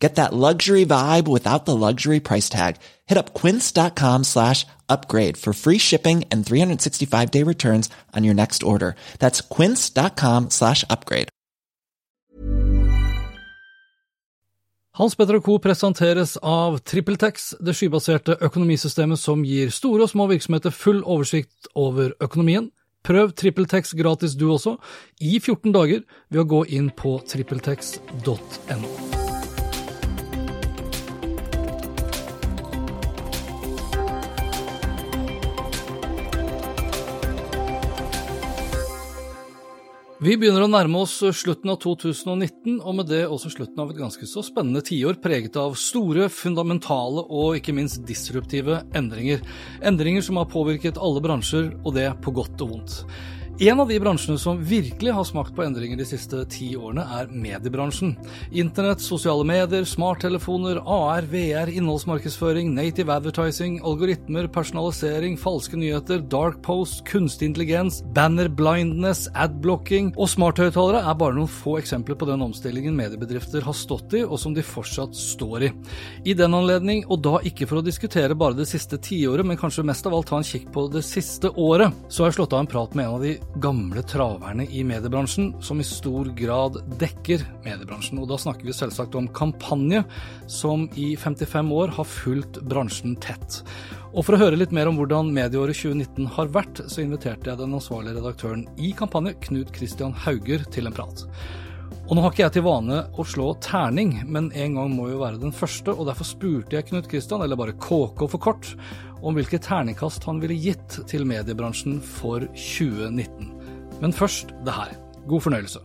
Get that luxury vibe without the luxury price tag. Hit up quince.com slash upgrade for free shipping and 365 day returns on your next order. That's quince.com slash upgrade. Hans Petter Co. presenteres av TrippelTex, det skybaserte økonomisystemet som gir store og små virksomheter full oversikt over økonomien. Prøv TrippelTex gratis du også, i 14 dager, ved å gå inn på trippeltex.no. Vi begynner å nærme oss slutten av 2019, og med det også slutten av et ganske så spennende tiår preget av store, fundamentale og ikke minst disruptive endringer. Endringer som har påvirket alle bransjer, og det på godt og vondt. En av de bransjene som virkelig har smakt på endringer de siste ti årene, er mediebransjen. Internett, sosiale medier, smarttelefoner, AR, VR, innholdsmarkedsføring, native advertising, algoritmer, personalisering, falske nyheter, dark post, kunstig intelligens, banner blindness, adblocking og smarthøyttalere er bare noen få eksempler på den omstillingen mediebedrifter har stått i, og som de fortsatt står i. I den anledning, og da ikke for å diskutere bare det siste tiåret, men kanskje mest av alt ta en kikk på det siste året, så har jeg slått av en prat med en av de gamle traverne i mediebransjen, som i stor grad dekker mediebransjen. Og da snakker vi selvsagt om Kampanje, som i 55 år har fulgt bransjen tett. Og for å høre litt mer om hvordan medieåret 2019 har vært, så inviterte jeg den ansvarlige redaktøren i Kampanje, Knut Christian Hauger, til en prat. Og nå har ikke jeg til vane å slå terning, men en gang må jo være den første, og derfor spurte jeg Knut Kristian, eller bare KK for kort, om hvilket terningkast han ville gitt til mediebransjen for 2019. Men først det her. God fornøyelse.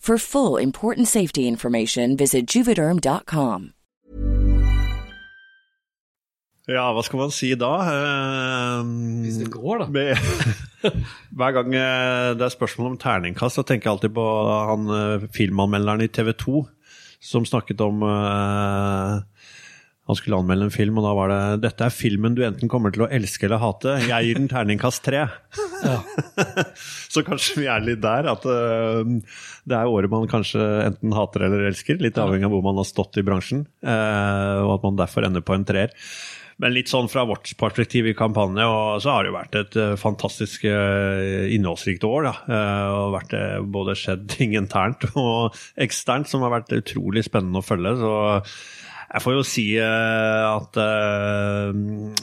For full important safety information, visit juvederm.com. Ja, hva skal man si da? Eh, Hvis det går, da. med- Hver gang eh, det er spørsmål om terningkast, så tenker jeg alltid på han eh, filmanmelderen i TV 2 som snakket om eh, Han skulle anmelde en film, og da var det 'Dette er filmen du enten kommer til å elske eller hate. Jeg gir den terningkast tre'. så kanskje vi er litt der at uh, det er året man kanskje enten hater eller elsker. Litt avhengig av hvor man har stått i bransjen, uh, og at man derfor ender på en treer. Men litt sånn fra vårt perspektiv i kampanje, og så har det jo vært et eh, fantastisk innholdsrikt år. da. Og vært det både skjedd ting internt og eksternt som har vært utrolig spennende å følge. så jeg får jo si eh, at eh,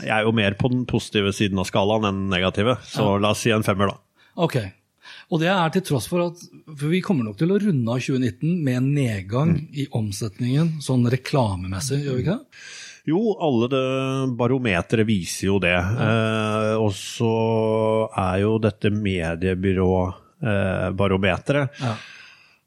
jeg er jo mer på den positive siden av skalaen enn den negative. Så la oss si en femmer, da. Ok. Og det er til tross for at for vi kommer nok til å runde av 2019 med en nedgang i omsetningen sånn reklamemessig, gjør vi ikke det? Jo, alle barometere viser jo det. Eh, og så er jo dette mediebyråbarometeret. Eh, Ja.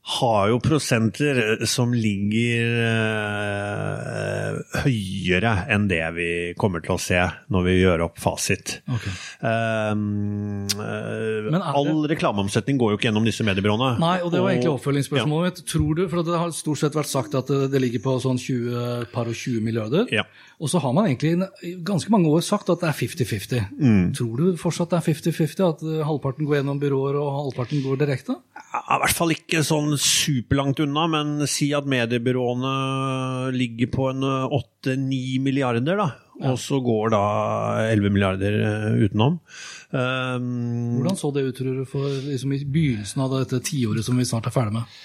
Har jo prosenter som ligger eh, høyere enn det vi kommer til å se når vi gjør opp fasit. Okay. Um, eh, det- all reklameomsetning går jo ikke gjennom disse mediebyråene. Nei, og det var egentlig oppfølgingsspørsmålet oppfølgingsspørsmålet mitt. Tror du, for det har stort sett vært sagt at det, det ligger på sånn 20, par og 20 milliarder, Ja. og så har man egentlig i ganske mange år sagt at det er 50-50. Mm. Tror du fortsatt det er 50-50, at eh, halvparten går gjennom byråer og halvparten går direkte? Ja, I hvert fall ikke sånn superlangt unna, men si at mediebyråene ligger på en 8-9 milliarder, da. Og så går da 11 milliarder eh, utenom. Um, Hvordan så det ut, tror du, for liksom i begynnelsen av dette tiåret som vi snart er ferdig med?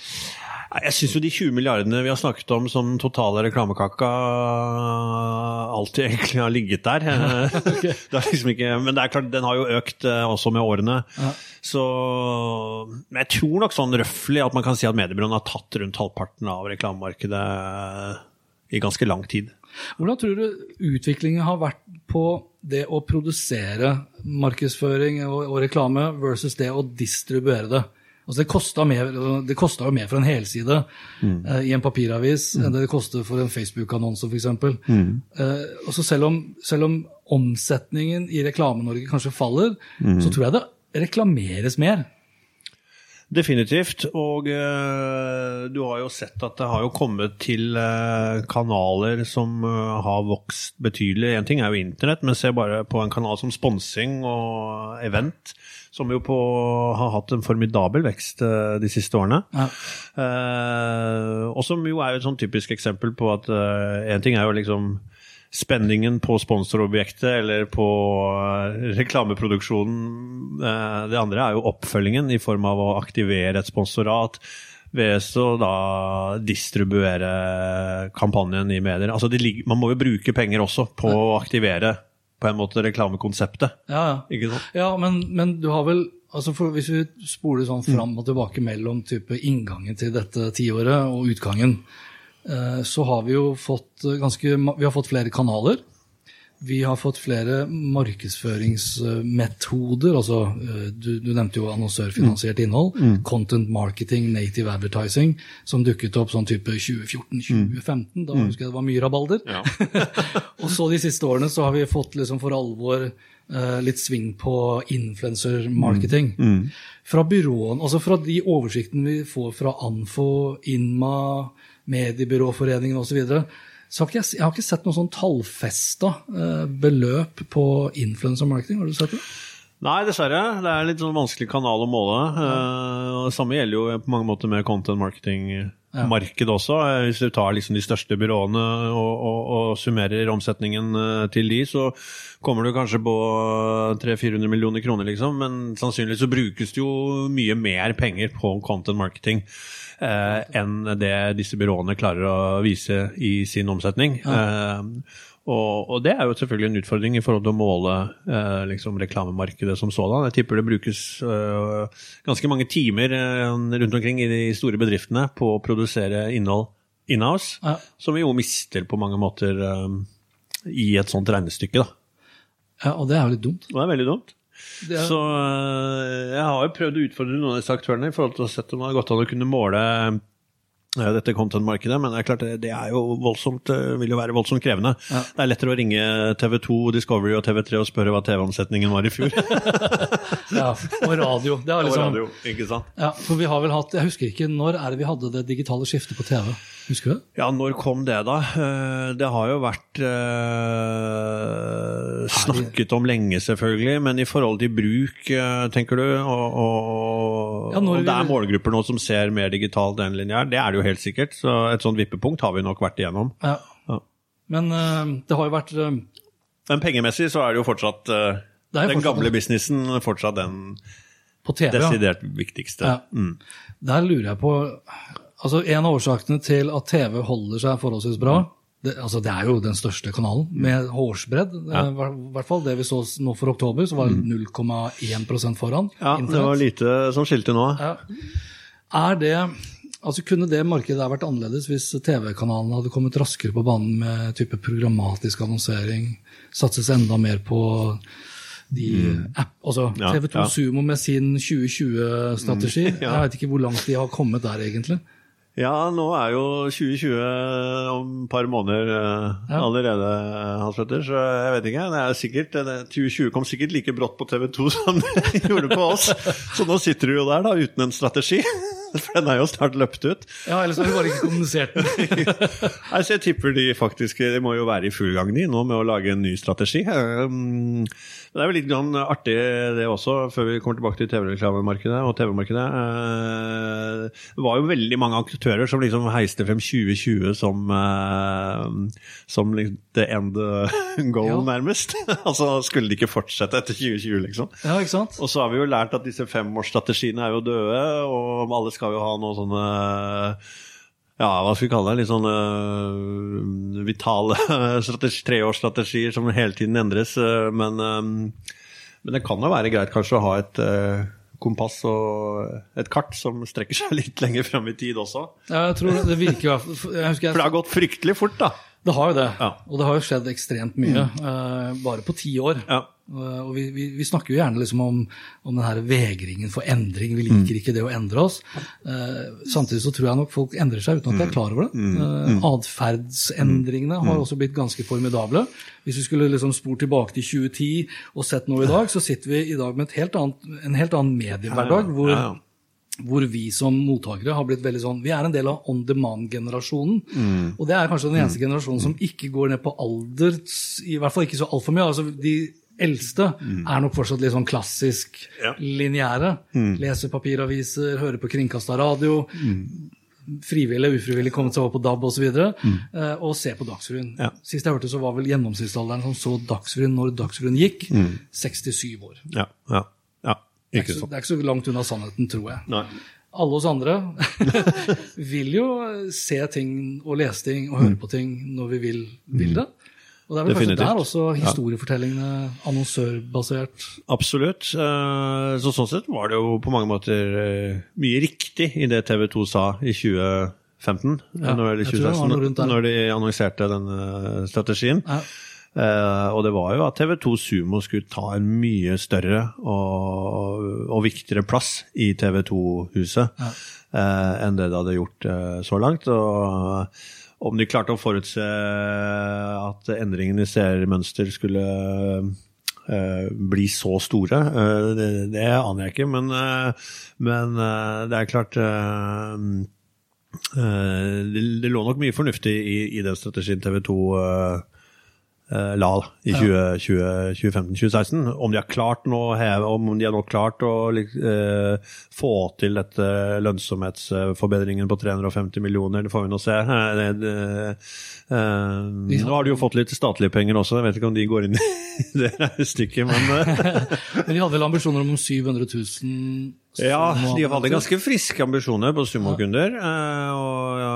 Jeg syns jo de 20 milliardene vi har snakket om som totale reklamekaka, alltid egentlig har ligget der. det er liksom ikke, men det er klart, den har jo økt eh, også med årene. Så Men jeg tror nok sånn røftlig at man kan si at mediebyråene har tatt rundt halvparten av reklamemarkedet i ganske lang tid. Hvordan tror du utviklingen har vært på det å produsere markedsføring og, og reklame versus det å distribuere det? Altså det kosta mer- jo mer for en helside eh, i en papiravis enn det det koster for en Facebook-annonse, f.eks. Mm. Uh, og så selv om, selv om omsetningen i Reklame-Norge kanskje faller, så tror jeg det reklameres mer. Definitivt. Og uh, du har jo sett at det har jo kommet til uh, kanaler som uh, har vokst betydelig. En ting er jo internett, men se bare på en kanal som sponsing og event, som jo på, har hatt en formidabel vekst eh, de siste årene. Ja. Eh, og som jo er et sånn typisk eksempel på at eh, en ting er jo liksom spenningen på sponsorobjektet eller på eh, reklameproduksjonen. Eh, det andre er jo oppfølgingen i form av å aktivere et sponsorat ved så da distribuere kampanjen i medier. Altså ligger, man må jo bruke penger også på å aktivere på en måte reklamekonseptet. Ja, ja. Ikke sant? Ja, men, men du har vel altså Hvis vi spoler sånn fram og tilbake mellom inngangen til dette tiåret og utgangen, eh, så har vi jo fått eh, ganske Vi har fått flere kanaler. Vi har fått flere markedsføringsmetoder. altså eh, Du, du nevnte jo annonsørfinansiert innhold. Content marketing, native advertising, som dukket opp sånn type 2014-2015. Da husker jeg det var mye rabalder. og så de siste årene så har vi fått liksom for alvor eh, litt sving på influencer-marketing. Fra byråen, altså fra de oversiktene vi får fra Anfo, Inma, Mediebyråforeningen osv., ikke jeg, har ikke sett noe sånn tallfesta eh, beløp på influencer-marketing. Har du sett det? Nei, dessverre. Det er en litt sånn vanskelig kanal å måle. Eh, og det samme gjelder jo på mange måter med content marketing-markedet også. Eh, Hvis du tar liksom de største byråene og, og, og summerer omsetningen eh, til de, så kommer du kanskje på 300-400 millioner kroner, liksom. Men sannsynligvis så brukes det jo mye mer penger på content marketing. eh, enn det disse byråene klarer å vise i sin omsetning. Eh, og, og det er jo selvfølgelig en utfordring i forhold til å måle eh, liksom reklamemarkedet som sådan. Jeg tipper det brukes eh, ganske mange timer eh, rundt omkring i de store bedriftene på å produsere innhold in-house, Ja. som vi jo mister på mange måter eh, i et sånt regnestykke. Da. Ja, Og det er jo litt dumt. Og det er veldig dumt. Er, Så eh, jeg har jo prøvd å utfordre noen av disse aktørene i forhold til å sette om det hadde gått an å kunne måle dette content-markedet, men det er klart det, det er jo voldsomt, eh, vil jo være voldsomt krevende. Det er lettere å ringe TV 2, Discovery og TV3 og spørre hva TV-omsetningen var i fjor. ja, og radio. Det er Og liksom, radio, ikke sant? ja, for vi har vel hatt, Jeg husker ikke når er det vi hadde det digitale skiftet på TV. Husker du det? Ja, når kom det, da? Eh, Det har jo vært eh, snakket om lenge, selvfølgelig, men i forhold til bruk, eh, tenker du? Og, og, Ja, og det er målgrupper nå som ser mer digitalt enn lineær, det er det jo helt sikkert. Så et sånt vippepunkt har vi nok vært igjennom. Ja. Ja. Men uh, det har jo vært uh, Men pengemessig så er det jo fortsatt uh, Det jo den fortsatt- gamle businessen fortsatt den på TV. ja. desidert viktigste. Ja. Mm. Der lurer jeg på altså En av årsakene til at TV holder seg forholdsvis bra, det, altså det er jo den største kanalen med hårsbredd. I hvert fall det vi så nå for oktober, så var det 0,1 foran. Ja, det var lite som skilte nå. Ja. Er det Altså Kunne det markedet der vært annerledes hvis TV-kanalene hadde kommet raskere på banen med type programmatisk annonsering, satses enda mer på de app, altså Mm. Ja, TV2 ja. Sumo med sin 2020-strategi. Mm, ja. Jeg veit ikke hvor langt de har kommet der, egentlig. Ja, nå er jo 2020 om et par måneder eh, Ja. allerede, Hans Petter, så jeg vet ikke. Det er sikkert, det, 2020 kom sikkert like brått på TV 2 som det gjorde på oss. Så nå sitter du jo der da, uten en strategi. For den er jo snart løpt ut. Ja, Ellers har vi bare ikke kommunisert den. Nei, så jeg tipper de faktisk de må jo være i full gang de nå med å lage en ny strategi. Um, Det er vel litt artig det også, før vi kommer tilbake til TV-reklamemarkedet og TV-markedet. Eh, Det var jo veldig mange aktører som liksom heiste frem 2020 som, eh, som liksom the end goal, Ja. nærmest. altså skulle de ikke fortsette etter 2020, liksom. Ja, ikke sant? Og så har vi jo lært at disse femårsstrategiene er jo døde, og alle skal jo ha noen sånne ja, hva skal vi kalle det? Litt sånne øh, vitale strategi, treårsstrategier som hele tiden endres. øh, Men, men det kan jo være greit kanskje å ha et kompass og et kart som strekker seg litt lenger frem i tid også. Ja, jeg tror det virker jeg jeg, For det har gått fryktelig fort, da. Det har jo det. Ja. Og det har jo skjedd ekstremt mye, eh, bare på ti år. Ja. Uh, og vi, vi, vi snakker jo gjerne liksom om, om den her vegringen for endring. Vi liker ikke det å endre oss. Uh, samtidig så tror jeg nok folk endrer seg uten at de er klar over det. Uh, Atferdsendringene har også blitt ganske formidable. Hvis vi skulle liksom spurt tilbake til 2010 og sett noe i dag, så sitter vi i dag med helt annet, en helt annen mediehverdag. hvor. Hvor vi som mottakere har blitt veldig sånn Vi er en del av on demand-generasjonen. Mm. Og det er kanskje den eneste generasjonen som ikke går ned på alder, i hvert fall ikke så altfor mye. altså De eldste er nok fortsatt litt sånn klassisk Mm. Ja. Mm. lineære. Leser papiraviser, hører på kringkasta radio. Frivillig og ufrivillig kommet seg over på DAB osv. Og, så og ser på Dagsrevyen. Mm. Ja. Sist jeg hørte, så var vel gjennomsnittsalderen som så Dagsrevyen når Dagsrevyen gikk, Mm. 67 år. Ja, ja, ja. Det er, så, det er ikke så langt unna sannheten, tror jeg. Nei. Alle oss andre vil jo se ting og lese ting og høre på ting når vi vil, vil det. Og det er vel Definitivt. kanskje der også historiefortellingene annonsørbasert Absolutt. Eh, Så sånn sett var det jo på mange måter eh, mye riktig i det TV 2 sa i 2015, Ja, når, eller jeg tror det var noe 2016, når de annonserte denne strategien. Ja. Eh, og det var jo at TV 2 Sumo skulle ta en mye større og, og viktigere plass i TV 2-huset ja. enn det det hadde gjort eh, så langt. Og om de klarte å forutse at endringene i seermønster skulle eh, bli så store, eh, det, det aner jeg ikke. Men, eh, men eh, det er klart eh, eh, det, det lå nok mye fornuftig i, i den strategien TV 2 eh, eh, la i 2015-2016. Om de har klart nå om de har nå klart å eh, få til dette lønnsomhetsforbedringen på 350 millioner, det får vi nå se. Eh, det, det, eh, nå har de jo fått litt statlige penger også, jeg vet ikke om de går inn i det stykket, men Men de hadde vel ambisjoner om 700 000 ja, de hadde ganske friske ambisjoner på sumokunder. eh, Og ja,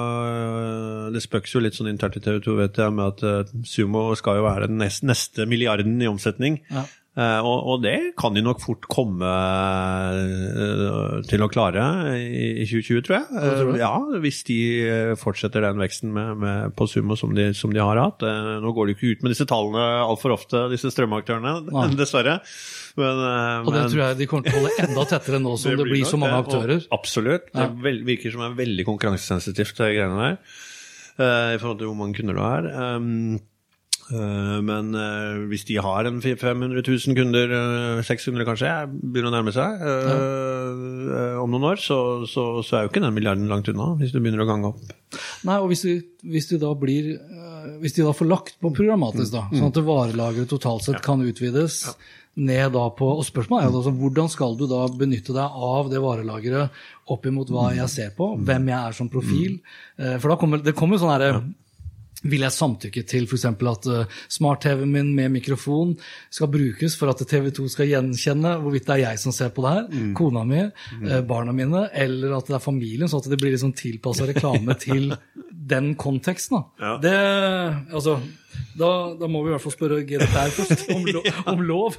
det spøkes jo litt sånn internt i TV 2 vet jeg, med at eh, sumo skal jo være den neste, neste milliarden i omsetning. Ja. Eh, og, og det kan de nok fort komme eh, til å klare i, i 2020, tror jeg. tror? Ja, hvis de fortsetter den veksten med, med, på sumo som de, som de har hatt. Nå går de ikke ut med disse tallene altfor ofte, disse strømaktørene, Nei. dessverre. Men, Og det men- tror jeg de kommer til å holde enda tettere nå som det, blir så nok mange aktører. Absolutt. Det virker som er veldig konkurransesensitivt, de greiene der. Eh, I forhold til hvor mange kunder du har. Um, men eh, hvis de har en 500 000 kunder, eh, 600 kanskje, begynner å nærme seg eh, om noen år, så, så, så er jo ikke den milliarden langt unna, hvis du begynner å gange opp. Nei, og hvis de, hvis de da blir Hvis de da får lagt på programmatisk, da, sånn at varelageret totalt sett kan utvides ned da på Og spørsmålet er jo da hvordan skal du da benytte deg av det varelageret opp imot hva jeg ser på, hvem jeg er som profil? Eh, For da kommer det kommer sånn herre Vil jeg samtykke til f.eks. at uh, smart-TV-en min med mikrofon skal brukes for at TV2 skal gjenkjenne hvorvidt det er jeg som ser på det her, Mm. kona mi, uh, barna mine, eller at det er familien, sånn at det blir liksom tilpassa reklame til den konteksten. Ja. Det, altså, da, da må vi i hvert fall spørre GDPR først om, lo, om lov.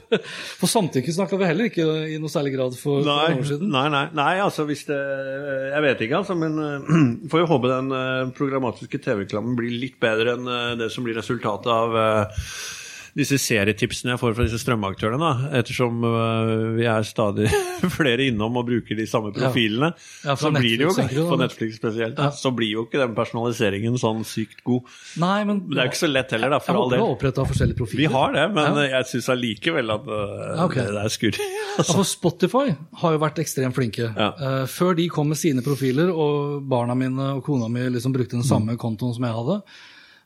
For samtykke snakka vi heller ikke i noe særlig grad for, for Nei, noen år siden. nei, nei, nei, altså hvis det Jeg vet ikke, altså, men uh, får jo håpe den uh, programmatiske TV-reklamen blir litt bedre enn uh, det som blir resultatet av disse serietipsene jeg får fra disse strømaktørene. Da. Ettersom uh, vi er stadig flere innom og bruker de samme profilene, Ja, Ja, så blir det jo Netflix, på? Netflix spesielt, Ja. så blir jo ikke den personaliseringen sånn sykt god. Nei, men det er jo ikke så lett heller, da, for all del. Vi har oppretta forskjellige profiler. Vi har det, men uh, jeg syns allikevel at uh, okay. det er skurr. Ja, Spotify har jo vært ekstremt flinke. Eh, før de kom med sine profiler, og barna mine og kona mi liksom brukte den samme kontoen som jeg hadde,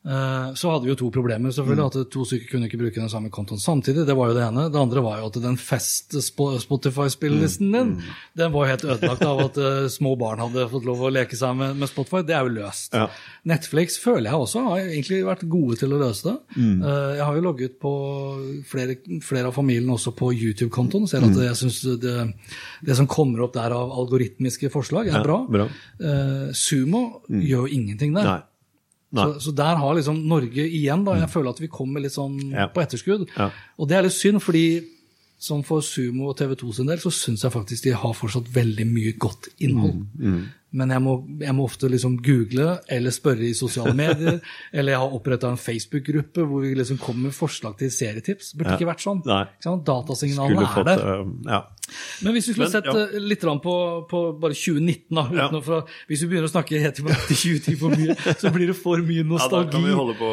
så hadde vi jo to problemer. selvfølgelig, At to stykker kunne ikke bruke den samme kontoen samtidig. Det var jo det ene. Det andre var jo at den Fest-Spotify-spillelisten din, den var jo helt ødelagt av at eh, små barn hadde fått lov å leke seg med, Spotify. Det er jo løst. Ja. Netflix føler jeg også har egentlig vært gode til å løse det. Eh, Jeg har jo logget på flere, flere av familien også på YouTube-kontoen. Ser at jeg synes det, det som kommer opp der av algoritmiske forslag, er Ja, bra. bra. Eh, Sumo gjør jo ingenting der. Nei. Så, så der har liksom Norge igjen, da. Jeg føler at vi kommer litt sånn Ja. på etterskudd. Ja. Og det er litt synd, fordi som for Sumo og TV 2 sin del, så syns jeg faktisk de har fortsatt veldig mye godt innhold. Mm, Men jeg må, jeg må ofte liksom google eller spørre i sosiale medier. eller jeg har oppretta en Facebook-gruppe hvor vi liksom kommer med forslag til serietips. Burde Ja. ikke vært sånn. Datasignalene fått, er der. uh, Ja. Men hvis vi skulle Men, sett ja. eh, litt på, på bare 2019, da, Ja. fra, hvis vi begynner å snakke helt tilbake til 2010 for mye, så blir det for mye ja, da kan vi holde på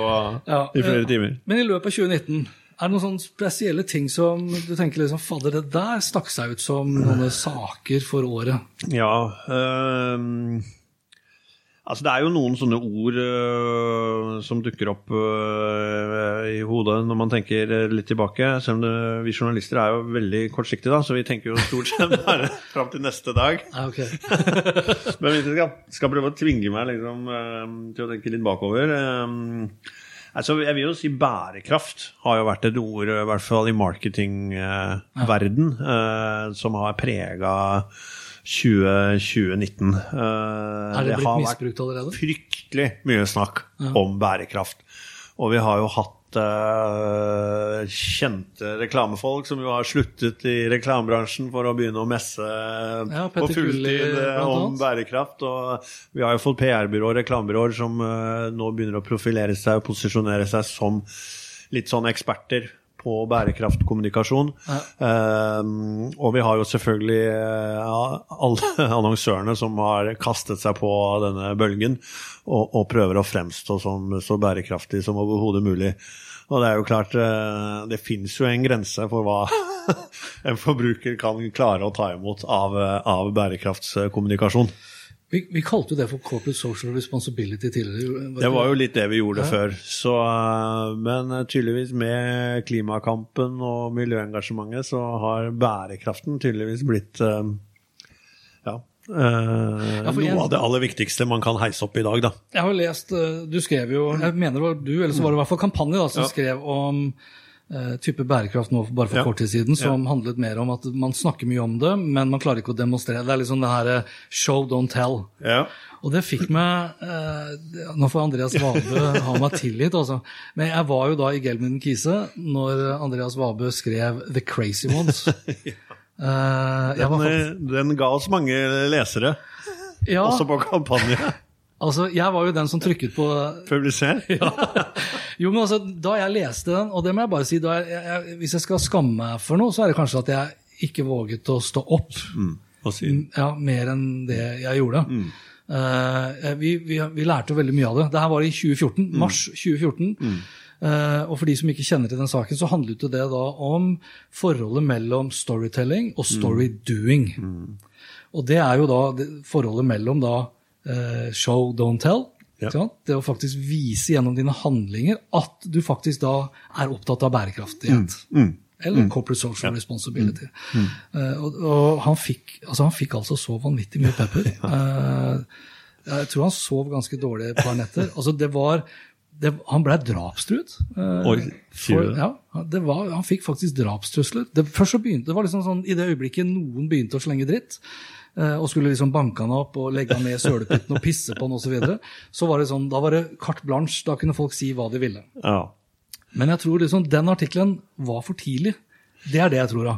i flere eh, timer. Men i løpet av 2019, er det noen sånne spesielle ting som du tenker liksom, fadder, det der stakk seg ut som noen saker for året? Ja øhm, Altså, det er jo noen sånne ord øh, som dukker opp øh, i hodet når man tenker litt tilbake. Selv om det, vi journalister er jo veldig kortsiktige, da, så vi tenker jo stort sett bare fram til neste dag. Ja, ok. Men hvis jeg skal, skal prøve å tvinge meg liksom, til å tenke litt bakover øhm, altså, Jeg vil jo si bærekraft har jo vært et ord, i hvert fall i marketingverden, øh, som har prega 2019. Er det blitt misbrukt allerede? fryktelig mye snakk om bærekraft. Og vi har jo hatt eh, kjente reklamefolk som jo har sluttet i reklamebransjen for å begynne å messe Ja, på fulltid eh, om bærekraft. Og vi har jo fått PR-byråer, reklamebyråer, som eh, nå begynner å profilere seg og posisjonere seg som litt sånn eksperter på bærekraftkommunikasjon. Eh, og vi har jo selvfølgelig ja, alle annonsørene som har kastet seg på denne bølgen og, og prøver å fremstå som så bærekraftig som overhodet mulig. Og det er jo klart, eh, det fins jo en grense for hva en forbruker kan klare å ta imot av, eh, av bærekraftskommunikasjon. Vi, vi kalte jo det for corporate social responsibility tidligere. Det var jo litt det vi gjorde før. Så, eh, men tydeligvis med klimakampen og miljøengasjementet så har bærekraften tydeligvis blitt eh, ja, noe jeg- av det aller viktigste man kan heise opp i dag, da. Jeg har lest, eh, du skrev jo, jeg mener det var du, eller så var det i hvert fall kampanje da, som Ja. skrev om eh, type bærekraft nå bare for Ja. kort tid siden, som handlet mer om at man snakker mye om det, men man klarer ikke å demonstrere. Det er liksom det her eh, show, don't tell. Ja. Og det fikk meg eh, Nå får Andreas Vabø ha meg tilgitt, altså. Men jeg var jo da i Gelmin Kise når Andreas Vabø skrev The Crazy Ones. Eh, Den, faktisk, eh, den ga oss mange lesere, ja, også på kampanje. altså, jeg var jo den som trykket på Publiser. Jo, men altså, Da jeg leste den, og det må jeg bare si, da jeg, jeg, hvis jeg skal skamme meg for noe, så er det kanskje at jeg ikke våget å stå opp si, ja, mer enn det jeg gjorde. Eh, vi, vi, vi lærte veldig mye av det. Det her var i 2014, mars 2014. Uh, og for de som ikke kjenner til den saken, så handlet det da om forholdet mellom storytelling og storydoing. Og det er jo da forholdet mellom da eh, show, don't tell. Ja. Det å faktisk vise gjennom dine handlinger at du faktisk da er opptatt av bærekraftighet. Eller corporate social responsibility. Uh, og, og han, fikk, altså han fikk altså så vanvittig mye pepper. Uh, jeg tror han sov ganske dårlig et par netter. Altså det var det, han ble drapstruet. Eh, Oi, for- Ja, var, han fikk faktisk drapstrusler. Det, først så begynte, det var liksom sånn, I det øyeblikket noen begynte å slenge dritt, eh, og skulle liksom banke han opp og legge han ned i sølepytten og pisse på han osv., så, videre, så var det sånn, da var det carte blanche. Da kunne folk si hva de ville. Ja. Men jeg tror liksom den artikkelen var for tidlig. Det er det jeg tror. da.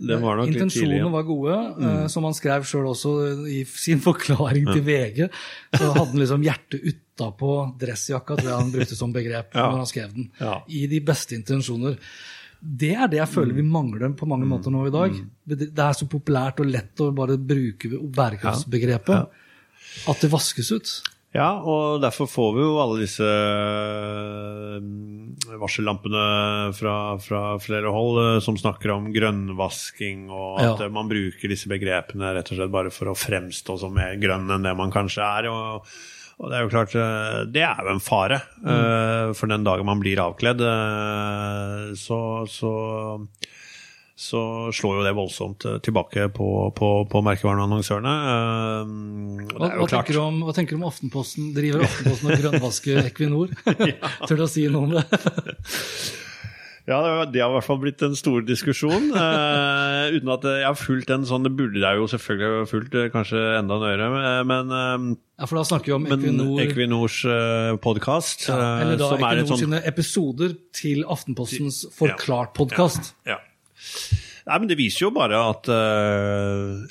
Det var nok tidlig. Intensjonene Ja. Mm. var gode, eh, som han skrev sjøl også i sin forklaring til VG. Så hadde han liksom hjertet utapå dressjakka, tror jeg han brukte som begrep Ja. når han skrev den. Ja. I de beste intensjoner. Det er det jeg føler vi mangler på mange Mm. måter nå i dag. Det er så populært og lett å bare bruke bærekraftsbegrepet at det vaskes ut. Ja, og derfor får vi jo alle disse varsellampene fra, fra flere hold eh, som snakker om grønnvasking, og at Ja. eh, man bruker disse begrepene rett og slett bare for å fremstå som mer grønn enn det man kanskje er. og og det er jo klart, eh, det er jo en fare. eh, For den dagen man blir avkledd, eh, så, så, så slår jo det voldsomt tilbake på, på, på merkevareannonsørene. Hva, hva, tenker du om, hva tenker du om Aftenposten? Driver Aftenposten og grønnvasker Equinor? Tør du å si noe om det? Ja, det har- i hvert fall blitt en stor diskusjon. Uh, uten at jeg har fulgt den sånn, det burde jeg jo selvfølgelig ha fulgt eh, kanskje enda nøyere. eh, Men, uh, Ja, for da snakker vi om Equinor. Equinors uh, podkast, Ja, eller da som Equinor et sånn sine episoder til Aftenpostens Forklart-podkast. Ja. Nei, men det viser jo bare at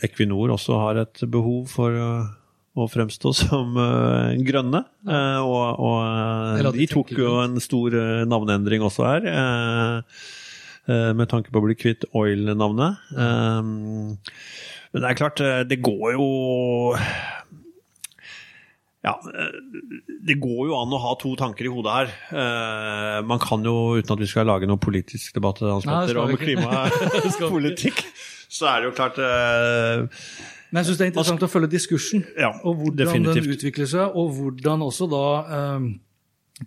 Equinor også har et behov for å fremstå som uh, grønne. Uh, og og eh, de tok jo en stor uh, navneendring også her. med tanke på å bli kvitt Oil-navnet. Eh, men det er klart, det går jo ja, det går jo an å ha to tanker i hodet her. Eh, man kan jo, uten at vi skal lage noen politisk debatt Nei, om klimapolitikk, så er det jo klart Men jeg syns det er interessant å følge diskursen, Ja, og hvordan definitivt. den utvikler seg, og hvordan også da eh,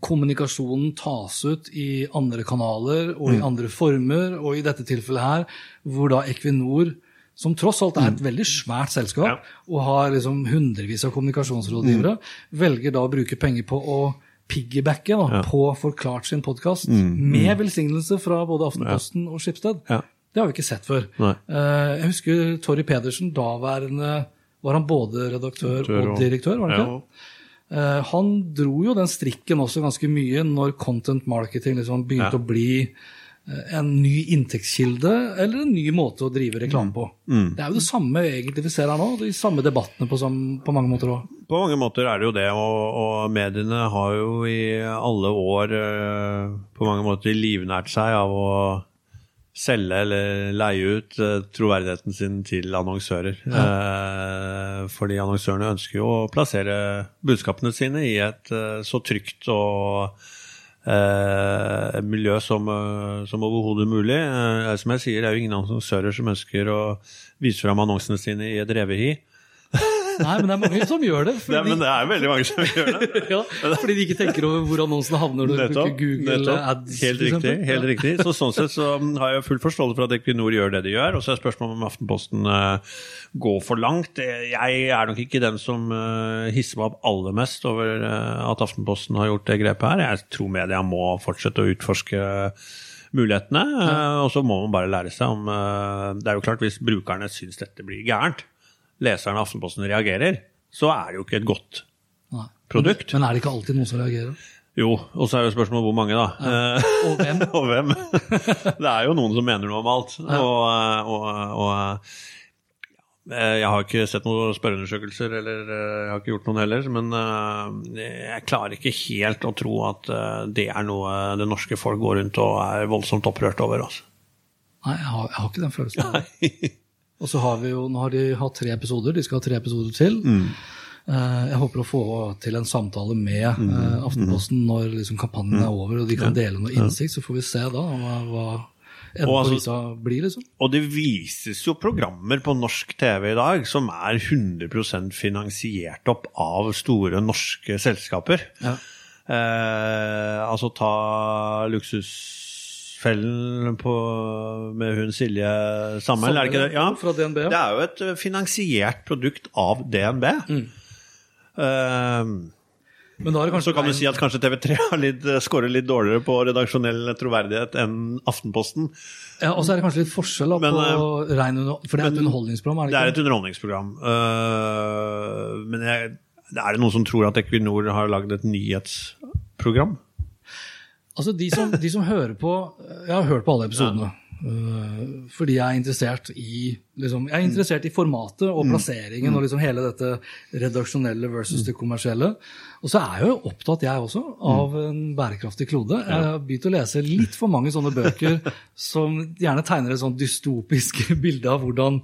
kommunikasjonen tas ut i andre kanaler og Mm. i andre former, og i dette tilfellet her, hvor da Equinor som tross alt er et veldig svært selskap, Mm. Ja. og har liksom hundrevis av kommunikasjonsrådgivere, velger da å bruke penger på å piggybacke da, Mm. Ja. Mm. på Forklart sin podkast, med velsignelse fra både Aftenposten og Skipsted. Det har vi ikke sett før. Nei. Eh, jeg husker Torry Pedersen, daværende Var han både redaktør Redaktør og og- direktør? var han ikke? Eh, han dro jo den strikken også ganske mye når content marketing liksom begynte Ja. å bli eh, en ny inntektskilde eller en ny måte å drive reklame på. Mm. Det er jo det samme egentlig vi ser her nå, de samme debattene på, sam, på mange måter òg. På mange måter er det jo det, og, og mediene har jo i alle år eh, på mange måter livnært seg av å selge eller leie ut eh, troverdigheten sin til annonsører. Eh, fordi annonsørene ønsker jo å plassere budskapene sine i et eh, så trygt og eh, miljø som, som overhodet mulig. Eh, som jeg sier, det er jo ingen annonsører som ønsker å vise fram annonsene sine i et revehi. Nei, men det er mange som gjør det. Fordi... Nei, men det er veldig mange som gjør det. ja, fordi de ikke tenker over hvor annonsene havner når du bruker Google nettopp. Ads. Helt riktig. helt riktig. Så Sånn sett så har jeg full forståelse for at Equinor gjør det de gjør. Og så er spørsmålet om Aftenposten uh, går for langt. Jeg er nok ikke den som uh, hisser meg opp aller mest over uh, at Aftenposten har gjort det grepet her. Jeg tror media må fortsette å utforske mulighetene. Og så må man bare lære seg om Det er jo klart, hvis brukerne syns dette blir gærent, leserne av Aftenposten reagerer, så er det jo ikke et godt Nei. produkt. Men er det ikke alltid noen som reagerer? Jo, og så er jo spørsmålet hvor mange, da. Ja. Og hvem? og hvem? Det er jo noen som mener noe om alt. Og, og, og eh, jeg har ikke sett noen spørreundersøkelser, eller eh, jeg har ikke gjort noen heller, men eh, jeg klarer ikke helt å tro at det er noe det norske folk går rundt og er voldsomt opprørt over. Altså. Nei, jeg har, jeg har ikke den følelsen. Og så har vi jo, Nå har de hatt tre episoder, de skal ha tre episoder til. Mm. Eh, jeg håper å få til en samtale med Mm. eh, Aftenposten når liksom, kampanjen er over og de kan dele noe innsikt. Så får vi se da hva, Og altså- blir. liksom. Og det vises jo programmer på norsk TV i dag som er 100% finansiert opp av store norske selskaper. Ja. Eh, altså ta Luksusfellen på, med hun Silje Sammel, er det ikke det? Ja. Fra DNB, ja. Det er jo et eh, finansiert produkt av DNB. Mm. Uh, Men da er det kanskje Så kan du si at kanskje TV3 har litt, eh, scorer litt dårligere på redaksjonell troverdighet enn Aftenposten. Ja, Og så er det kanskje litt forskjell da, Men, på rein. For det er et underholdningsprogram, er det Det er et underholdningsprogram. Uh, men jeg, er det noen som tror at Equinor har lagd et nyhetsprogram? Altså, de som, de som hører på Jeg har hørt på alle episodene. øh, fordi jeg er interessert i liksom, Jeg er interessert i formatet og plasseringen og liksom hele dette redaksjonelle versus det kommersielle. Og så er jeg jo opptatt, jeg også, av en bærekraftig klode. Jeg har begynt å lese litt for mange sånne bøker som gjerne tegner et sånn dystopisk bilde av hvordan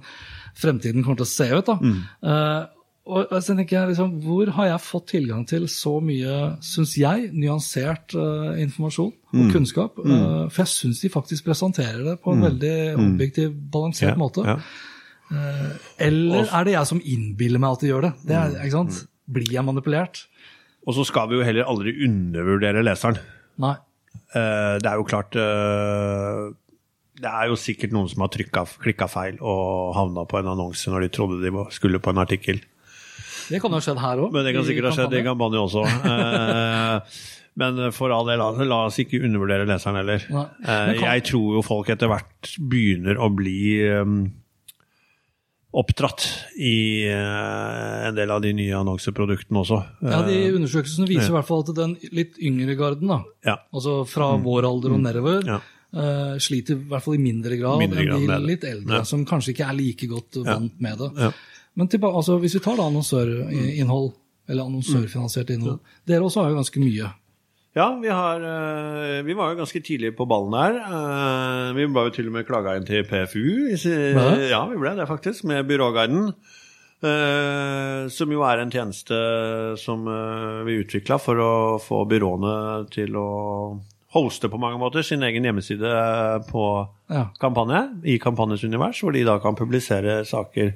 fremtiden kommer til å se ut. da. Eh, og så tenker jeg liksom, Hvor har jeg fått tilgang til så mye, syns jeg, nyansert uh, informasjon og kunnskap? Eh, for jeg syns de faktisk presenterer det på en veldig objektiv, balansert måte. Ja. Eller er det jeg som innbiller meg at de gjør det? det er, ikke sant? Blir jeg manipulert? Og så skal vi jo heller aldri undervurdere leseren. Nei. Det er jo klart Det er jo sikkert noen som har klikka feil og havna på en annonse når de trodde de skulle på en artikkel. Det kan jo ha skjedd her òg. Men det kan sikkert ha skjedd i Gambani også. Eh, Men for all del, la, oss ikke undervurdere leseren heller. Eh, kan- Jeg tror jo folk etter hvert begynner å bli oppdratt i eh, en del av de nye annonseproduktene også. Ja, de Eh, Undersøkelsene viser i hvert fall at den litt yngre garden, da, ja. altså fra vår alder og nedover, Mm. Ja. Uh, sliter i hvert fall i mindre grad Mindre grad enn de det. litt eldre, Ja. som kanskje ikke er like godt vant med det. Men til, altså, hvis vi tar da annonsørinnhold, eller annonsørfinansiert innhold, dere også har jo ganske mye. Ja, vi, har, eh, vi var jo ganske tidlig på ballen her. Eh, Vi ble jo til og med klaga inn til PFU. Ja, vi ble det faktisk, med Byråguiden. eh, Som jo er en tjeneste som vi utvikla for å få byråene til å hoste på mange måter sin egen hjemmeside på Ja. kampanje, i Kampanjes univers, hvor de da kan publisere saker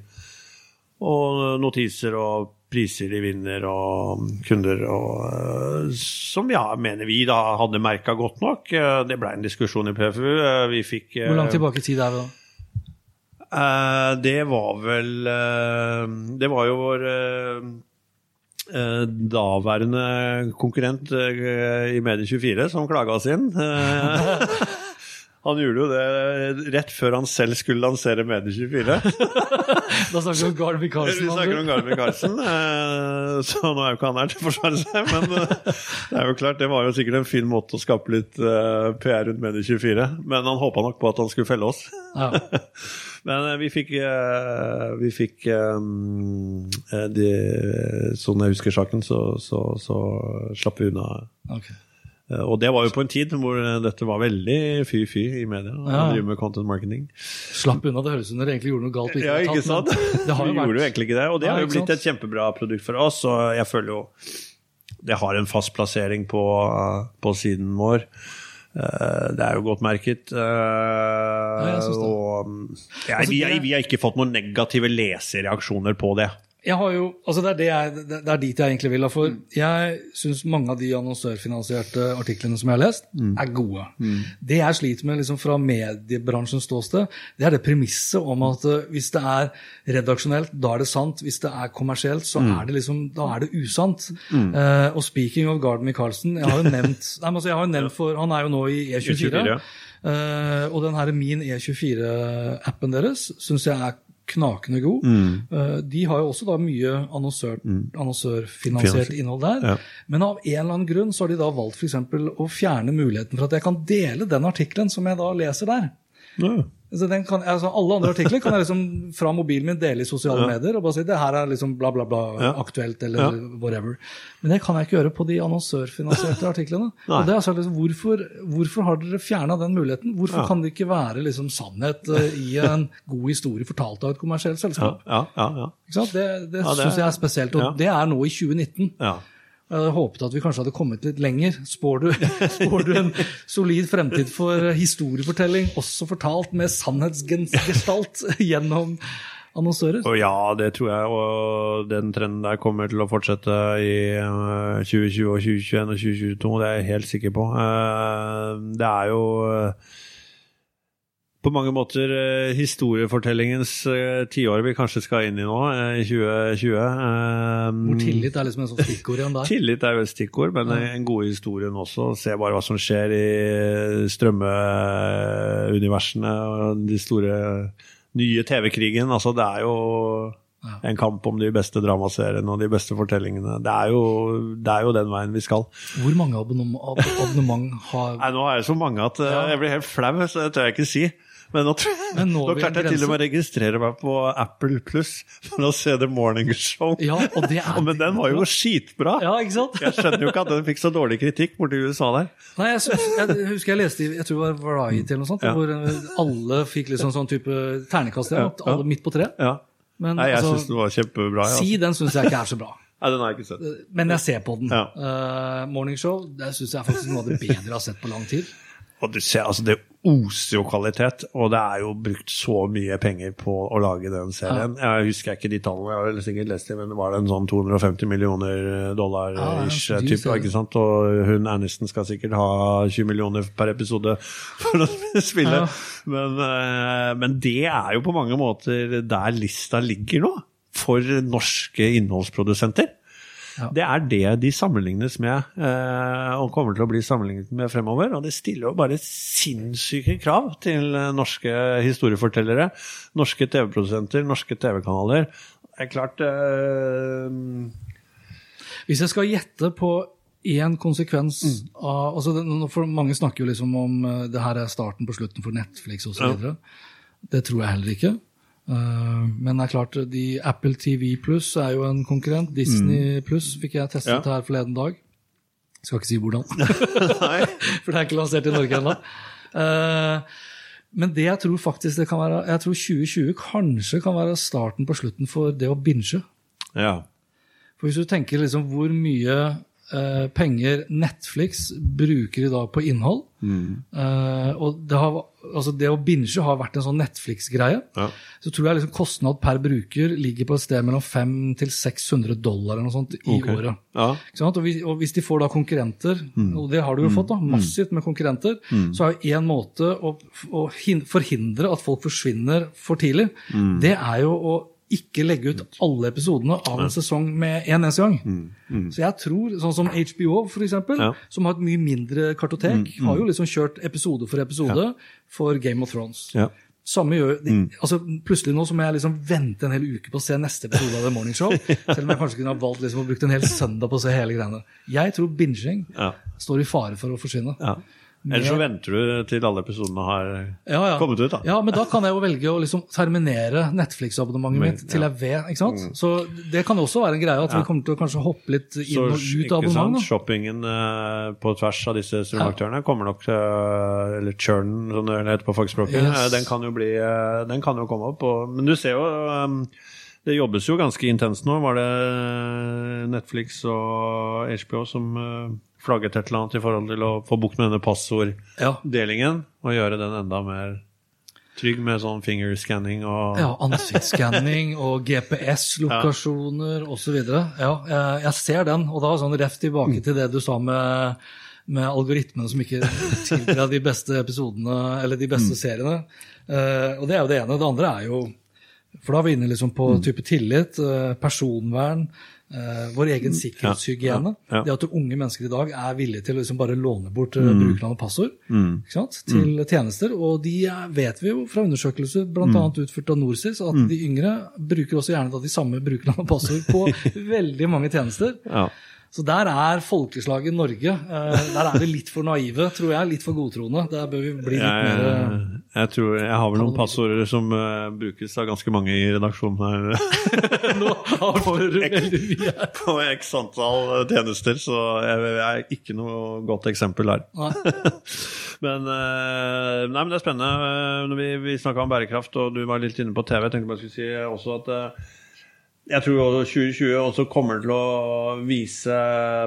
og notiser og priser de vinner og kunder og eh, Som ja, mener vi da hadde merka godt nok. Eh, Det ble en diskusjon i PFU. Eh, Vi fikk Hvor langt tilbake i tid er vi da? Det var vel Det var jo vår daværende konkurrent i Medie24 som klaga oss inn. Han gjorde jo det rett før han selv skulle lansere Medie24. Da snakker vi om Garby Carlsen. Vi snakker om Garby Carlsen, eh, så nå er jo ikke han her til å forsvare seg. Men eh, det er jo klart, det var jo sikkert en fin måte å skape litt eh, PR rundt Medie24. Men han håpa nok på at han skulle felle oss. Ja. Men vi fikk, vi fikk eh, de, Sånn jeg husker saken, så, så, så slapp vi unna. ok. Eh, Og det var jo på en tid hvor eh, dette var veldig fy-fy i media. å Ja. drive med content marketing. Slapp unna, det høres ut som dere egentlig gjorde noe galt. Ja, ikke sant? Det har jo Vi gjorde jo egentlig ikke det, og det Ja, har jo blitt et kjempebra produkt for oss, og jeg føler jo det har en fast plassering på, på siden vår. Eh, Det er jo godt merket. Ja, jeg synes det. og mm, ja, Altså, vi, vi har ikke fått noen negative lesereaksjoner på det. Jeg har jo, altså det, er det, jeg, det er dit jeg egentlig vil. For For jeg syns mange av de annonsørfinansierte artiklene som jeg har lest, er gode. Det jeg sliter med liksom fra mediebransjens ståsted, det er det premisset om at eh, hvis det er redaksjonelt, da er det sant. Hvis det er kommersielt, så er det liksom, da er det usant. Uh, og speaking of Garden Michaelsen, jeg har jo nevnt, nei, altså jeg har jo nevnt for, Han er jo nå i E24. E24, ja. Uh, og den her Min E24-appen deres syns jeg er knakende god. Eh, de har jo også da mye annonsør, annonsørfinansiert innhold der. Ja. Men av en eller annen grunn så har de da valgt for eksempel å fjerne muligheten for at jeg kan dele den artikkelen som jeg da leser der. Ja. Kan, altså alle andre artikler kan jeg liksom fra mobilen min dele i sosiale medier og bare si det her er liksom bla, bla, bla Ja. aktuelt eller whatever. Men det kan jeg ikke gjøre på de annonsørfinansierte artiklene. Og det er altså liksom, hvorfor, hvorfor har dere fjerna den muligheten? Hvorfor Ja. kan det ikke være liksom sannhet eh, i en god historie fortalt av et kommersielt selskap? ja, ja. ja. Det, det, Ja, det syns jeg er spesielt, og ja. det er nå i 2019. Jeg hadde håpet at vi kanskje hadde kommet litt lenger. Spår du, spår du en solid fremtid for historiefortelling, også fortalt med sannhetsgestalt gjennom annonsører? Og ja, det tror jeg, og den trenden der kommer til å fortsette i eh, 2020 og 2021 og 2022, det er jeg helt sikker på. Eh, Det er jo eh, på mange måter eh, historiefortellingens eh, tiår vi kanskje skal inn i nå, eh, i 2020. Eh, Hvor tillit er liksom en sånn stikkord igjen der. Tillit er jo et stikkord, men en god historien også. Se bare hva som skjer i strømmeuniversene og de store nye TV-krigen. Altså, det er jo en kamp om de beste dramaseriene og de beste fortellingene. Det er, jo, det er jo den veien vi skal. Hvor mange abonnement, ab abonnement har Nei, nå er det så mange at jeg blir helt flau, så det tør jeg ikke si. Men nå, Men nå, nå klarte jeg til og med å registrere meg på Apple Pluss for å se The Morning Show. Ja, og det er Men den var jo skitbra! Ja, ikke sant? Jeg skjønner jo ikke at den fikk så dårlig kritikk borti USA der. Nei, jeg, jeg husker jeg leste i jeg tror det var Variety eller noe sånt, Ja. hvor eh, alle fikk liksom sånn type ternekast Ja, ja. alle midt på tre. Ja. Men Nei, jeg altså, syns den var kjempebra. Ja. Si den syns jeg ikke er så bra. Nei, den har jeg ikke sett. Men jeg ser på den. Ja. Uh, morning Show det syns jeg faktisk er noe av det bedre jeg har sett på lang tid. Og du ser, altså Det oser jo kvalitet, og det er jo brukt så mye penger på å lage den serien. Jeg husker ikke de tallene, jeg har sikkert lest det, men det var en sånn 250 millioner dollar Ja, det er ish ja, type, ikke sant? Og hun Aniston skal sikkert ha 20 millioner per episode for å spille. Ja. Men, eh, men det er jo på mange måter der lista ligger nå, for norske innholdsprodusenter. Ja. Det er det de sammenlignes med, eh, og kommer til å bli sammenlignet med fremover. Og det stiller jo bare sinnssyke krav til norske historiefortellere, norske TV-produsenter, norske TV-kanaler. Det er klart øh... Hvis jeg skal gjette på én konsekvens Mm. av altså det, for Mange snakker jo liksom om eh, det her er starten på slutten for Netflix osv. videre. Det tror jeg heller ikke. Eh, men det er klart, de Apple TV Pluss er jo en konkurrent. Disney Pluss fikk jeg testet Mm. Ja. her forleden dag. Skal ikke si hvordan, for det er ikke lansert i Norge ennå. Eh, men det jeg tror faktisk det kan være Jeg tror 2020 kanskje kan være starten på slutten for det å binge. Ja. For hvis du tenker liksom hvor mye eh, penger Netflix bruker i dag på innhold eh, Og det, har, altså det å binge har vært en sånn Netflix-greie. Ja. Så tror jeg liksom kostnad per bruker ligger på et sted mellom 500 til 600 dollar eller noe sånt i okay. året. Ja. Og, hvis, og hvis de får da konkurrenter, og det har du jo fått, da, massivt med konkurrenter, så er jo én måte å, å hin- forhindre at folk forsvinner for tidlig, det er jo å ikke legge ut alle episodene av en sesong med en eneste gang. Så jeg tror, sånn som HBO for eksempel, Ja. som har et mye mindre kartotek, har jo liksom kjørt episode for episode for Game of Thrones. Ja. Samme gjør de, altså Plutselig nå så må jeg liksom vente en hel uke på å se neste episode av The Morning Show. Selv om jeg kanskje kunne ha valgt liksom å bruke en hel søndag på å se hele greiene. Jeg tror binging Ja. står i fare for å forsvinne. Ja. Ellers så venter du til alle episodene har Ja, ja. kommet ut, da. Ja, men da kan jeg jo velge å liksom terminere Netflix-abonnementet mitt til jeg vet. ikke sant? Så det kan også være en greie at vi kommer til å kanskje hoppe litt inn Så og ut av abonnementet. abonnement. da. shoppingen uh, på tvers av disse strømaktørene kommer nok til Eller churnen, som det heter på fagspråket. Yes. eh, Den kan jo bli eh, Den kan jo komme opp. Og, men du ser jo um, Det jobbes jo ganske intenst nå. Var det Netflix og HBO som eh, flagget et eller annet i forhold til å få bukt med denne passorddelingen? Ja. Og gjøre den enda mer trygg med sånn fingerscanning og Ja, ansiktsskanning og GPS-lokasjoner osv. Ja, jeg, ser den, og da sånn ref tilbake til det du sa med, med algoritmene som ikke tilbyr de beste episodene eller de beste seriene. Eh, og det er jo det ene. Det andre er jo For da er vi inne liksom på type tillit, eh, personvern, vår egen sikkerhetshygiene. ja, ja. Det at unge mennesker i dag er villige til å liksom bare låne bort mm. brukernavn og passord Mm. ikke sant? til tjenester. Og de er- vet vi jo fra undersøkelser, bl.a. Mm. utført av Norsis, at de yngre bruker også gjerne de samme brukernavn og passord på veldig mange tjenester. Så der er folkeslaget Norge. eh, Der er vi litt for naive, tror jeg. Litt for godtroende. Der bør vi bli litt Jeg, mer eh, jeg tror jeg har vel noen passord som uh, brukes av ganske mange i redaksjonen her. Nå har du veldig mye her. på x antall tjenester, så jeg, jeg er ikke noe godt eksempel her. Men, uh, nei, men det er spennende. Når vi, vi snakka om bærekraft, og du var litt inne på TV, jeg tenkte bare jeg skulle si også at eh, jeg tror også 2020 også kommer til å vise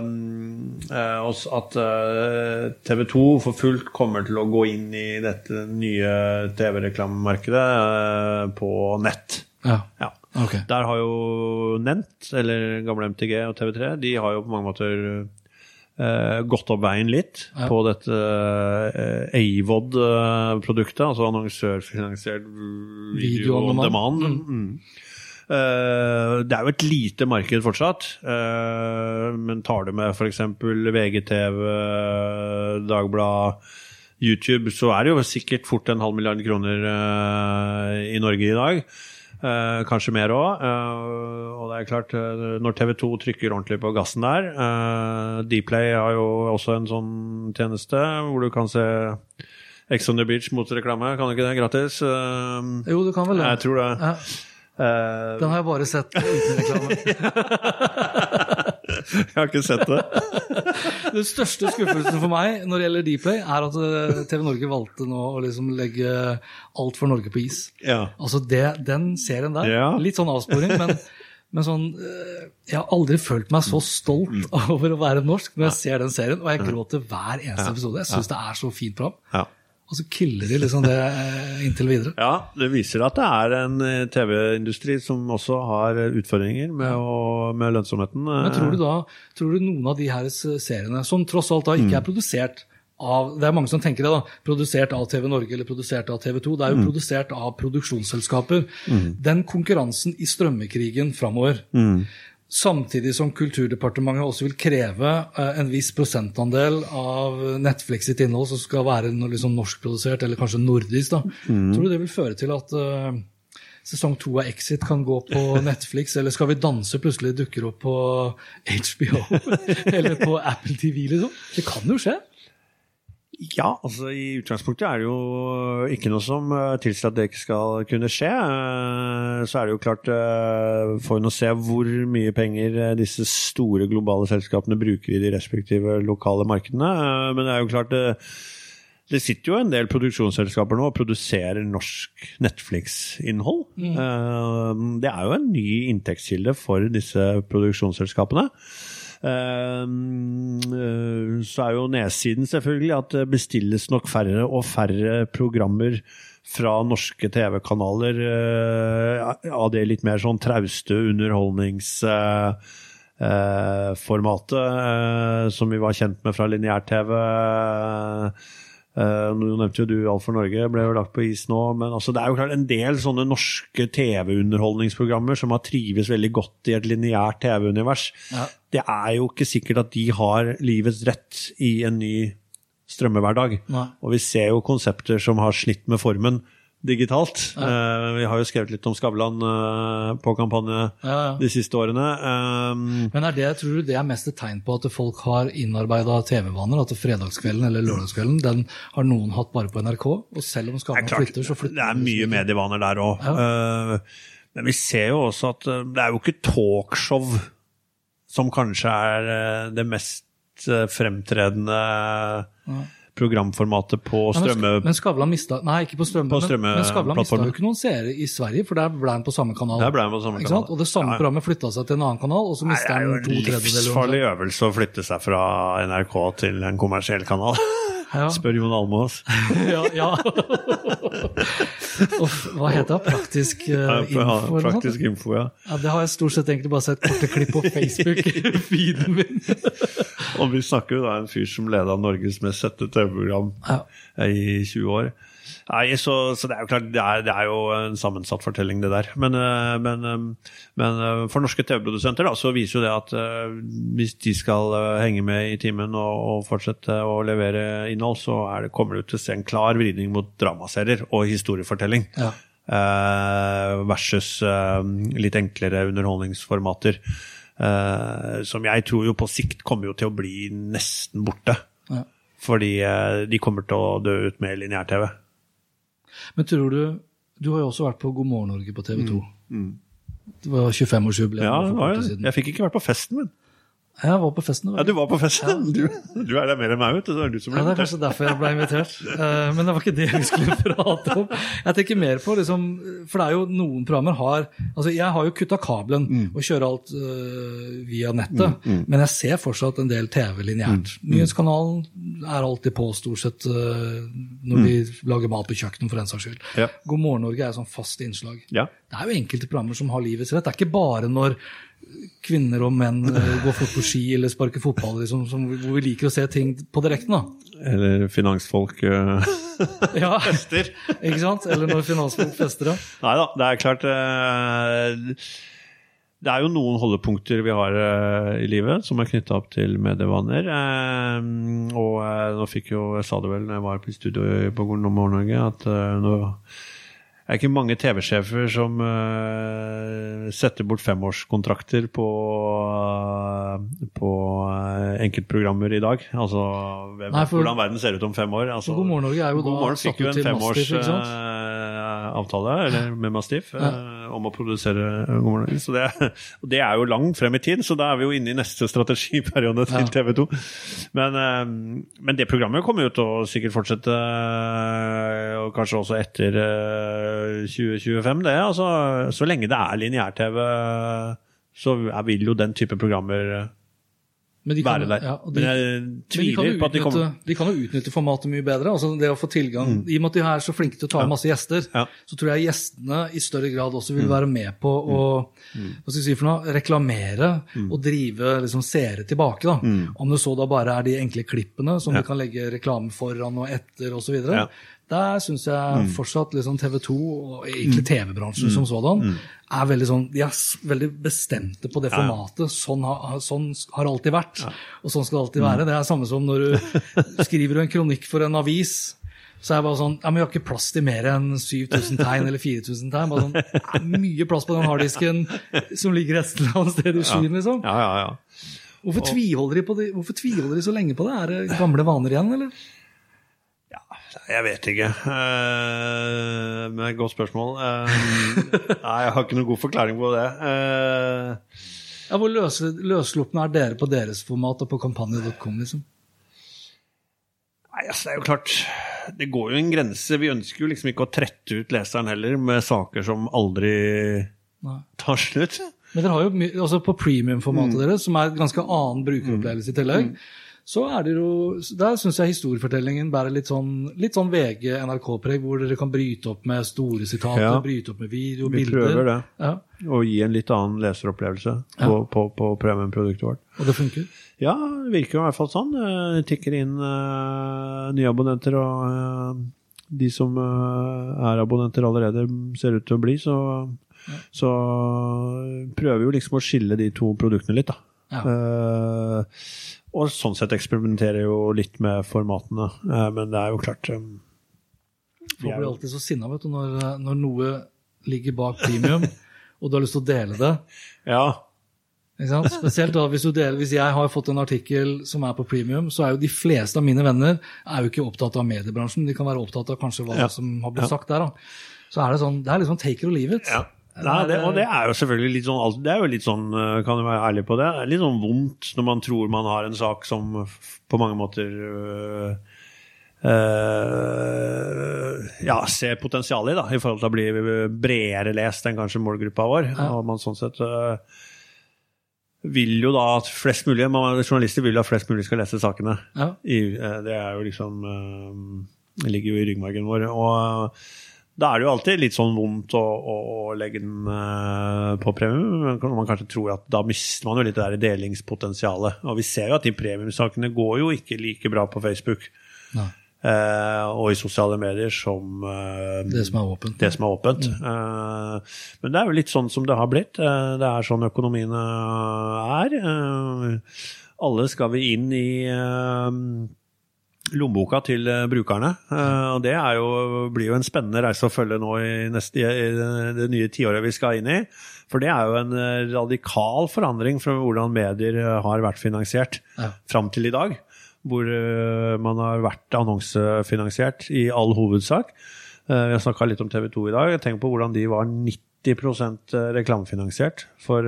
mm, eh, oss at eh, TV 2 for fullt kommer til å gå inn i dette nye TV-reklamemarkedet eh, på nett. Ja. Ja. Okay. Der har jo Nent, eller gamle MTG og TV3, de har jo på mange måter eh, gått opp veien litt på dette AVOD-produktet, altså annonsørfinansiert video on demand. Mm. Uh, det er jo et lite marked fortsatt, uh, men tar du med f.eks. VGTV, Dagblad, YouTube, så er det jo sikkert fort en halv milliard kroner uh, i Norge i dag. Eh, kanskje mer òg. Eh, og det er klart, eh, når TV 2 trykker ordentlig på gassen der Dplay har jo også en sånn tjeneste hvor du kan se Ex on the Beach mot reklame. Kan du ikke det? Gratis? jo, du kan vel det. Jeg tror det. Ja. Den har jeg bare sett uten reklame. jeg har ikke sett det. Den største skuffelsen for meg når det gjelder Dplay, er at eh, TV Norge valgte nå å liksom legge alt for Norge på is. Ja. Altså det, Den serien der, ja. litt sånn avsporing, men, men sånn eh, Jeg har aldri følt meg så stolt mm. over å være norsk når jeg ser den serien, og jeg gråter hver eneste episode. Jeg syns det er så fint program. Ja. Og så killer de liksom det eh, inntil videre. Ja, det viser at det er en eh, TV-industri som også har utfordringer med, å, med, lønnsomheten. Men tror du da tror du noen av de her seriene, som tross alt da ikke mm. er produsert av Det er mange som tenker det, da. Produsert av TV Norge eller produsert av TV 2. Det er jo mm. produsert av produksjonsselskaper. Mm. Den konkurransen i strømmekrigen framover mm. Samtidig som Kulturdepartementet også vil kreve eh, en viss prosentandel av Netflix sitt innhold som skal være noe liksom norskprodusert, eller kanskje nordisk. da. Mm. Tror du det vil føre til at uh, sesong to av Exit kan gå på Netflix, eller Skal vi danse plutselig dukker opp på HBO eller på Apple TV? liksom? Det kan jo skje. Ja, altså i utgangspunktet er det jo ikke noe som eh, tilsier at det ikke skal kunne skje. Eh, så er det jo klart, eh, får vi nå se hvor mye penger disse store globale selskapene bruker i de respektive lokale markedene. Men det er jo klart det sitter jo en del produksjonsselskaper nå og produserer norsk Netflix-innhold. Mm. Det er jo en ny inntektskilde for disse produksjonsselskapene. Ehm, eh, så er jo nedsiden selvfølgelig at det bestilles nok færre og færre programmer fra norske TV-kanaler eh, av det litt mer sånn trauste underholdningsformatet som vi var kjent med fra lineær-TV. Uh, nå nevnte jo du Alt for Norge, ble jo lagt på is nå. Men altså, det er jo klart en del sånne norske TV-underholdningsprogrammer som har trives veldig godt i et lineært TV-univers. Ja. Det er jo ikke sikkert at de har livets rett i en ny strømmehverdag. Og vi ser jo konsepter som har slitt med formen digitalt. Ja. Uh, vi har jo skrevet litt om Skavlan uh, på kampanje ja, ja. de siste årene. Um, Men det, tror du det er mest et tegn på at folk har innarbeida TV-vaner? At fredagskvelden eller lørdagskvelden den har noen hatt bare på NRK? Og selv om Skavlan flytter, så flytter Det er mye medievaner der òg. Uh, men vi ser jo også at det er jo ikke talkshow som kanskje er det mest fremtredende programformatet på strømme... Ja, men Skavlan mista Nei, ikke på strømme, på men, men Skavlan mista jo ikke noen seere i Sverige, for der ble han på samme kanal. Der ble han på samme kanal. Og det samme ja. programmet flytta seg til en annen kanal, og så mista han to tredjedeler. Det er jo en livsfarlig øvelse å flytte seg fra NRK til en kommersiell kanal. Ja. Spør Jon Almaas. ja, ja. hva heter det? Praktisk uh, info? praktisk info, ja. ja. Det har jeg stort sett egentlig bare sett korte klipp på Facebook-feeden min. Og vi snakker jo da en fyr som leda Norges mest sette TV-program ja. i 20 år. Nei, så, så, det er jo klart, det er, det er, jo en sammensatt fortelling, det der. Men, eh, men, eh, men eh, for norske TV-produsenter så viser jo det at hvis de skal henge med i timen og, og fortsette å levere innhold, så det, kommer det til å se en klar vridning mot dramaserier og historiefortelling. Ja. versus litt enklere underholdningsformater. som jeg tror jo på sikt kommer jo til å bli nesten borte. Ja. Fordi de kommer til å dø ut med lineær-TV. Men tror du Du har jo også vært på God morgen Norge på TV 2. Mm. Mm. Det var 25-årsjubileum. Ja, for jeg fikk ikke vært på festen min. Jeg var på festen. Ja, du var på festen? Ja. Du, du, er der mer enn meg, vet du. Det er, du som ble ja, det er kanskje derfor jeg ble invitert. Uh, men det var ikke det vi skulle prate om. Jeg tenker mer på, liksom, For det er jo noen programmer har altså Jeg har jo kutta kabelen mm. og kjører alt uh, via nettet, mm, mm. men jeg ser fortsatt en del TV lineært. Mm. Nyhetskanalen er alltid på, stort sett, uh, når de mm. lager mat på kjøkkenet, for den saks skyld. Ja. God morgen Norge er sånn fast innslag. Ja. Det er jo enkelte programmer som har livets rett. Det er ikke bare når kvinner og menn eh, går fort på ski eller sparker fotball, liksom, som, hvor vi liker å se ting på direkten. da. Eller finansfolk uh, Ja, ikke sant? Eller når finansfolk fester, ja. Nei da, det er klart uh, Det er jo noen holdepunkter vi har uh, i livet som er knytta opp til medievaner. Og nå fikk jo, jeg sa det vel når jeg var på i studio på Morgen-Norge, at eh, nå det er ikke mange TV-sjefer som uh, setter bort femårskontrakter på, uh, på uh, enkeltprogrammer i dag. Altså hvem, Nei, for- hvordan verden ser ut om fem år. Altså, God morgen Norge er jo God da morgen fikk jo master, en sant? Mastiff, femårsavtale eller med Mastiff ja. om å produsere God morgen Norge. Så det, og det er jo langt frem i tid, så da er vi jo inne i neste strategiperiode til TV 2. Men, eh, men det programmet kommer jo til å sikkert fortsette, eh, og kanskje også etter eh, 2025, det. Altså, så lenge det er lineær-TV, så vil jo den type programmer eh, de kan, være der. ja, de, Men jeg men de, på at de utnytte, kommer Mm. de kan jo utnytte formatet mye bedre. altså det å få tilgang, I og med at de er så flinke til å ta ja. masse gjester, Ja. så tror jeg gjestene i større grad også vil Mm. være med på å hva skal jeg si for noe, reklamere Mm. og drive liksom seere tilbake. da. Om det så da bare er de enkle klippene som Ja. du kan legge reklame foran og etter osv. Ja. Mm. Der syns jeg fortsatt liksom TV 2 og egentlig TV-bransjen som sådan er veldig sånn, de er veldig bestemte på det formatet. Sånn, har- sånn har det alltid vært, og sånn skal det alltid være. Det er samme som når du skriver en kronikk for en avis. Så er jeg bare sånn, ja, men Vi har ikke plass til mer enn 7000 tegn eller 4000 tegn. bare sånn, er mye plass på den harddisken som ligger et eller annet sted i skyen. liksom. Ja, ja, ja. Hvorfor tviholder de på det? Hvorfor tviholder de så lenge på det? Er det gamle vaner igjen, eller? Jeg vet ikke. Eh, men godt spørsmål. Eh, nei, jeg har ikke noen god forklaring på det. Eh, Ja, Hvor løs, løsslupne er dere på deres format og på kampanje.com? liksom? nei, altså, det er jo klart Det går jo en grense. Vi ønsker jo liksom ikke å trette ut leseren heller med saker som aldri Nei. tar slutt. Men dere har jo my- altså på premium-formatet deres, som er et ganske annen brukeropplevelse i tillegg, så er det jo Der syns jeg historiefortellingen bærer litt sånn, litt sånn VG-NRK-preg, hvor dere kan bryte opp med store sitater, Ja. bryte opp med video, Vi bilder. Vi prøver det. Ja, Og gi en litt annen leseropplevelse på, Ja. på, på premiumproduktet vårt. Og det funker. Ja, det virker i hvert fall sånn. Eh, Det tikker inn uh, nye abonnenter, og uh, de som uh, er abonnenter allerede, ser ut til å bli. Så, så prøver vi jo liksom å skille de to produktene litt, da. Ja. Eh, og sånn sett eksperimenterer jo litt med formatene. Eh, men det er jo klart eh, Folk blir alltid så sinna når, når noe ligger bak premium, og du har lyst til å dele det. Ja. Spesielt da hvis, du deler, hvis jeg har fått en artikkel som er på premium, så er jo de fleste av mine venner er jo ikke opptatt av mediebransjen. De kan være opptatt av kanskje hva Ja. som har blitt Ja. sagt der. da. Så er det sånn, det er liksom take it or leave it. Ja. Nei, det, og det er jo selvfølgelig litt sånn Det er jo litt sånn, eh, kan jeg være ærlig på det, litt sånn vondt når man tror man har en sak som på mange måter øh, øh, ja, ser potensial i, da, i forhold til å bli bredere lest enn kanskje målgruppa vår. Og man sånn sett øh, vil jo da at flest mulig man, Journalister vil at flest mulig skal lese sakene. Ja. I, eh, det er jo liksom eh, Det ligger jo i ryggmargen vår. Og da er det jo alltid litt sånn vondt å, å, å legge den eh, på premium. men Man kanskje tror at da mister man jo litt det der delingspotensialet. Og vi ser jo at de premiumsakene går jo ikke like bra på Facebook eh, og i sosiale medier som eh, Det som er åpent. det som er åpent. Eh, men det er jo litt sånn som det har blitt. Eh, det er sånn økonomiene er. Eh, alle skal vi inn i lommeboka til eh, brukerne. Eh, og det er jo, blir jo en spennende reise å følge nå i, neste, i det nye tiåret vi skal inn i. For det er jo en eh, radikal forandring fra hvordan medier har vært finansiert Ja. fram til i dag. Hvor man har vært annonsefinansiert i all hovedsak. Vi har snakka litt om TV 2 i dag. Tenk på hvordan de var 90 reklamefinansiert for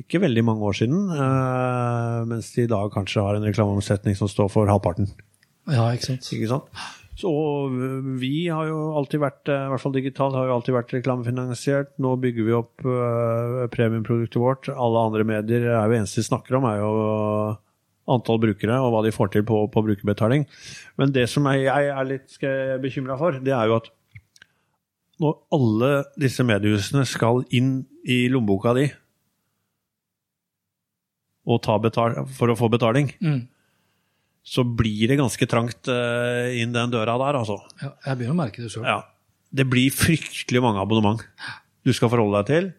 ikke veldig mange år siden. eh, mens de i dag kanskje har en reklameomsetning som står for halvparten. Ja, ikke sant. Ikke sant? Så øh, vi har jo alltid vært, øh, i hvert fall digitalt, har jo alltid vært reklamefinansiert. Nå bygger vi opp uh, premiumproduktet vårt. Alle andre medier er jo eneste de snakker om, er jo antall brukere og hva de får til på, på brukerbetaling. Men det som jeg, jeg er litt bekymra for, det er jo at når alle disse mediehusene skal inn i lommeboka di for å få betaling, Mm. så blir det ganske trangt eh, inn den døra der, altså. Ja, jeg begynner å merke det sjøl. Ja. Det blir fryktelig mange abonnement du skal forholde deg til.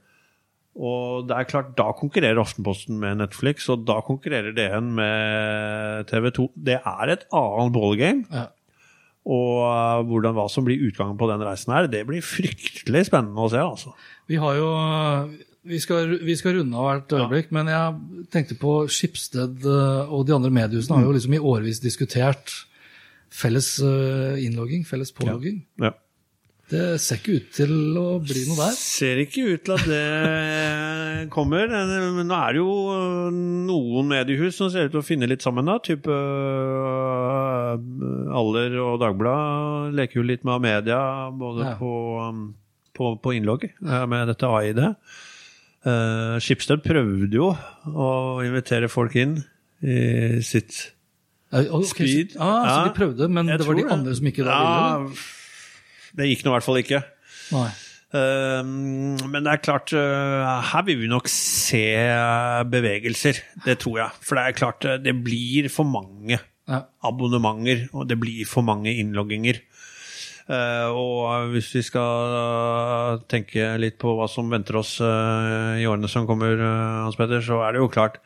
Og det er klart, da konkurrerer Aftenposten med Netflix, og da konkurrerer DN med TV 2. Det er et annet ballgame. Ja. Og eh, hvordan, hva som blir utgangen på den reisen her, det blir fryktelig spennende å se, altså. Vi har jo vi skal, vi skal runde av hvert øyeblikk, men jeg tenkte på Skipsted eh, og de andre mediehusene har jo liksom i årevis diskutert felles eh, innlogging, felles pålogging. Ja. Det ser ikke ut til å bli noe der. Ser ikke ut til at det kommer. Men nå er det jo øh, noen mediehus som ser ut til å finne litt sammen, da. Type Aller og Dagbladet leker jo litt med media, både Ja. på, um, på, på innlogg med dette AID. Uh, Skipsted prøvde jo å invitere folk inn i sitt Ja, speed. så- ah, ja, så de prøvde, men det var de andre som ikke da ja. Det gikk nå i hvert fall ikke. Nei. Uh, men det er klart, uh, her vil vi nok se bevegelser. Det tror jeg. For det er klart, eh, det blir for mange Ja. abonnementer, og det blir for mange innlogginger. Eh, og hvis vi skal tenke litt på hva som venter oss eh, i årene som kommer, eh, Hans Petter, så er det jo klart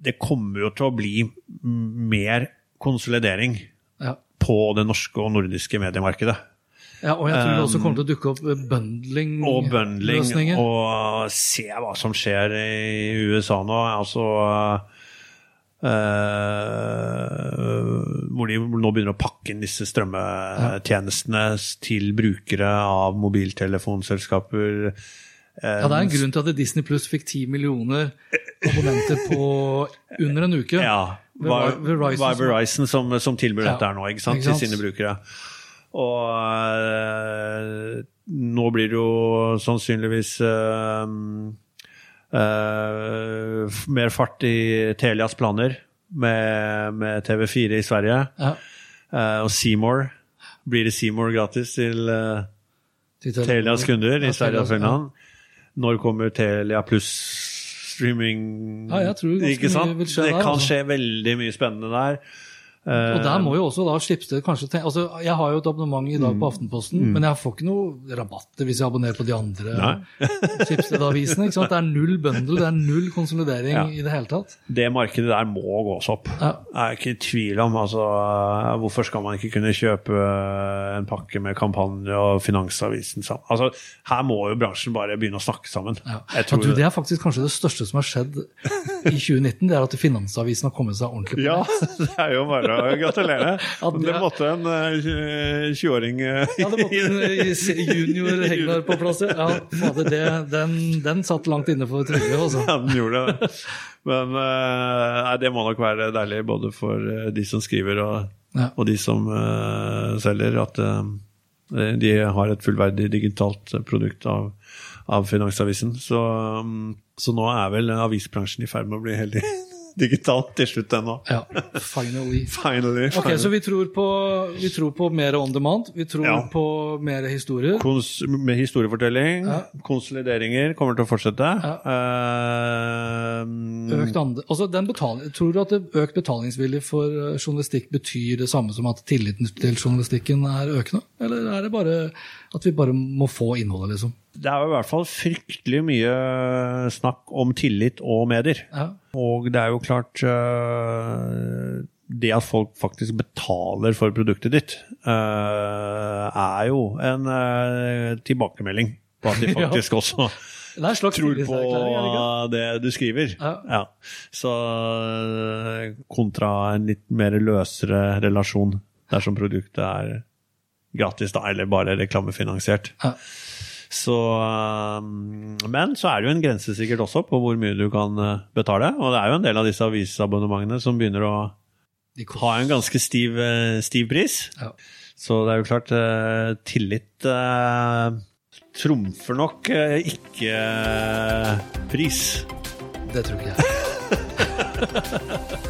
Det kommer jo til å bli mer konsolidering Ja. på det norske og nordiske mediemarkedet. ja, og jeg tror det også kommer til å dukke opp bundling-løsninger. og bundling, og se hva som skjer i USA nå. Altså eh, Hvor de nå begynner å pakke inn disse strømmetjenestene til brukere av mobiltelefonselskaper. Ja, Det er en grunn til at Disney Pluss fikk 10 millioner abonnenter på under en uke. Ja, Verizon Verizon som, som tilbyr Ja, dette her nå, ikke sant, til sine brukere. Og eh, nå blir det jo sannsynligvis eh, f- mer fart i Telias planer med, med TV4 i Sverige. Ja, Uh, og Seymour. Blir det Seymour gratis til uh, til Telias kunder Ja, i Sverige og Finland? Ja. Når kommer Telia pluss streaming? Ja, jeg tror ganske mye vil skje det der, kan altså. skje veldig mye spennende der. Eh, Og der må jo også da Schibsted kanskje tenke altså Jeg har jo et abonnement i dag på Mm. Aftenposten, men jeg får ikke noe rabatter hvis jeg abonnerer på de andre Nei. Schibsted-avisene. Det er null bøndel, det er null konsolidering Ja. i det hele tatt. Det markedet der må gås opp. Ja. Jeg er ikke i tvil om. Altså, hvorfor skal man ikke kunne kjøpe eh, en pakke med kampanje og Finansavisen sammen? Altså, her må jo bransjen bare begynne å snakke sammen. Ja. Du, det er faktisk kanskje det største som har skjedd i 2019, det er at Finansavisen har kommet seg ordentlig på Ja, det er jo bare å Gratulerer. Det- måtte en eh, 20-åring eh, Ja, det måtte en eh, junior Hegnar på plass. ja. Fader, det, den, den satt langt inne for Trygve, altså. Ja, den gjorde det. Men eh, nei, det må nok være deilig både for eh, de som skriver og, Ja. og de som eh, selger, at eh, de har et fullverdig digitalt produkt av, av Finansavisen. Så, um, så nå er vel avisbransjen i ferd med å bli heldig digitalt til slutt ennå. Ja, finally. Finally. Ok, Så vi tror, på, vi tror på mer on demand, vi tror Ja. på mer historier. Kons med historiefortelling, Ja. konsolideringer kommer til å fortsette. Eh, Økt andre, altså den tror du at økt betalingsvilje for eh, journalistikk betyr det samme som at tilliten til journalistikken er økende? Eller er det bare at vi bare må få innholdet, liksom? Det er jo i hvert fall fryktelig mye snakk om tillit og medier. Ja. Og det er jo klart eh, Det at folk faktisk betaler for produktet ditt, eh, er jo en eh, tilbakemelding på at de Ja. faktisk også Det er slags tror på det du skriver. Ja. Så eh, kontra en litt mer løsere relasjon dersom produktet er gratis, da, eller bare reklamefinansiert. Ja. Så, um, men så er det jo en grense sikkert også på hvor mye du kan uh, betale. Og det er jo en del av disse avisabonnementene som begynner å ha en ganske stiv, uh, stiv pris. Ja. Så det er jo klart, tillit trumfer nok ikke pris. Det tror ikke jeg.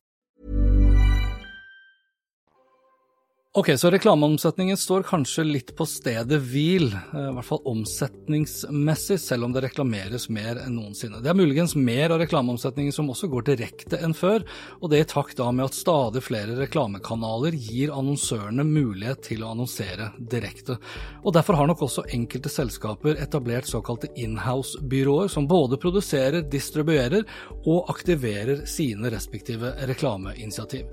Ok, så reklameomsetningen står kanskje litt på stedet hvil, eh, i hvert fall omsetningsmessig, selv om det reklameres mer enn noensinne. Det er muligens mer av reklameomsetningen som også går direkte enn før, og det i takt da med at stadig flere reklamekanaler gir annonsørene mulighet til å annonsere direkte. Og Derfor har nok også enkelte selskaper etablert såkalte inhouse-byråer, som både produserer, distribuerer og aktiverer sine respektive reklameinitiativ.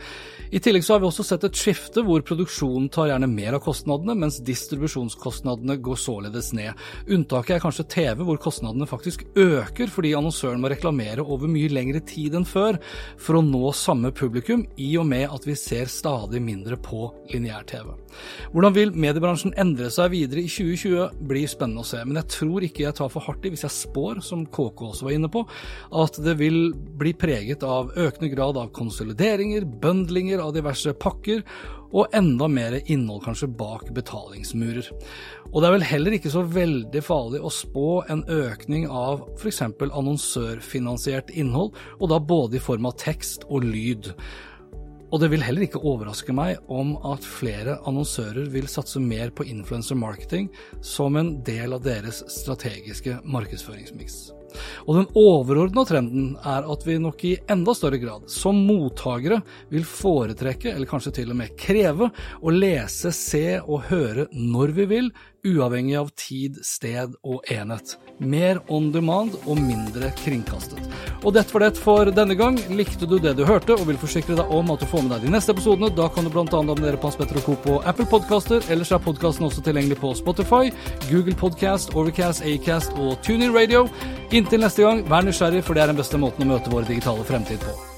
I tillegg så har vi også sett et skifte hvor produksjonen tar gjerne mer av kostnadene, mens distribusjonskostnadene går således ned. Unntaket er kanskje TV, hvor kostnadene faktisk øker fordi annonsøren må reklamere over mye lengre tid enn før for å nå samme publikum, i og med at vi ser stadig mindre på lineær-TV. Hvordan vil mediebransjen endre seg videre i 2020, blir spennende å se, men jeg tror ikke jeg tar for hardt i hvis jeg spår, som KK også var inne på, at det vil bli preget av økende grad av konsolideringer, bøndlinger av diverse pakker, og enda mer innhold kanskje bak betalingsmurer. Og det er vel heller ikke så veldig farlig å spå en økning av f.eks. annonsørfinansiert innhold, og da både i form av tekst og lyd. Og det vil heller ikke overraske meg om at flere annonsører vil satse mer på influencer marketing som en del av deres strategiske markedsføringsmiks. Og den overordna trenden er at vi nok i enda større grad, som mottakere, vil foretrekke, eller kanskje til og med kreve, å lese, se og høre når vi vil, uavhengig av tid, sted og enhet. Mer on demand og mindre kringkastet. Og dette var det for denne gang. Likte du det du hørte og vil forsikre deg om at du får med deg de neste episodene, da kan du bl.a. abonnere på Hans Petter og Co. på Apple Podcaster. Ellers er podkasten også tilgjengelig på Spotify, Google Podcast, Overcast, Acast og TuneIn Radio. Inntil neste gang, vær nysgjerrig, for det er den beste måten å møte vår digitale fremtid på.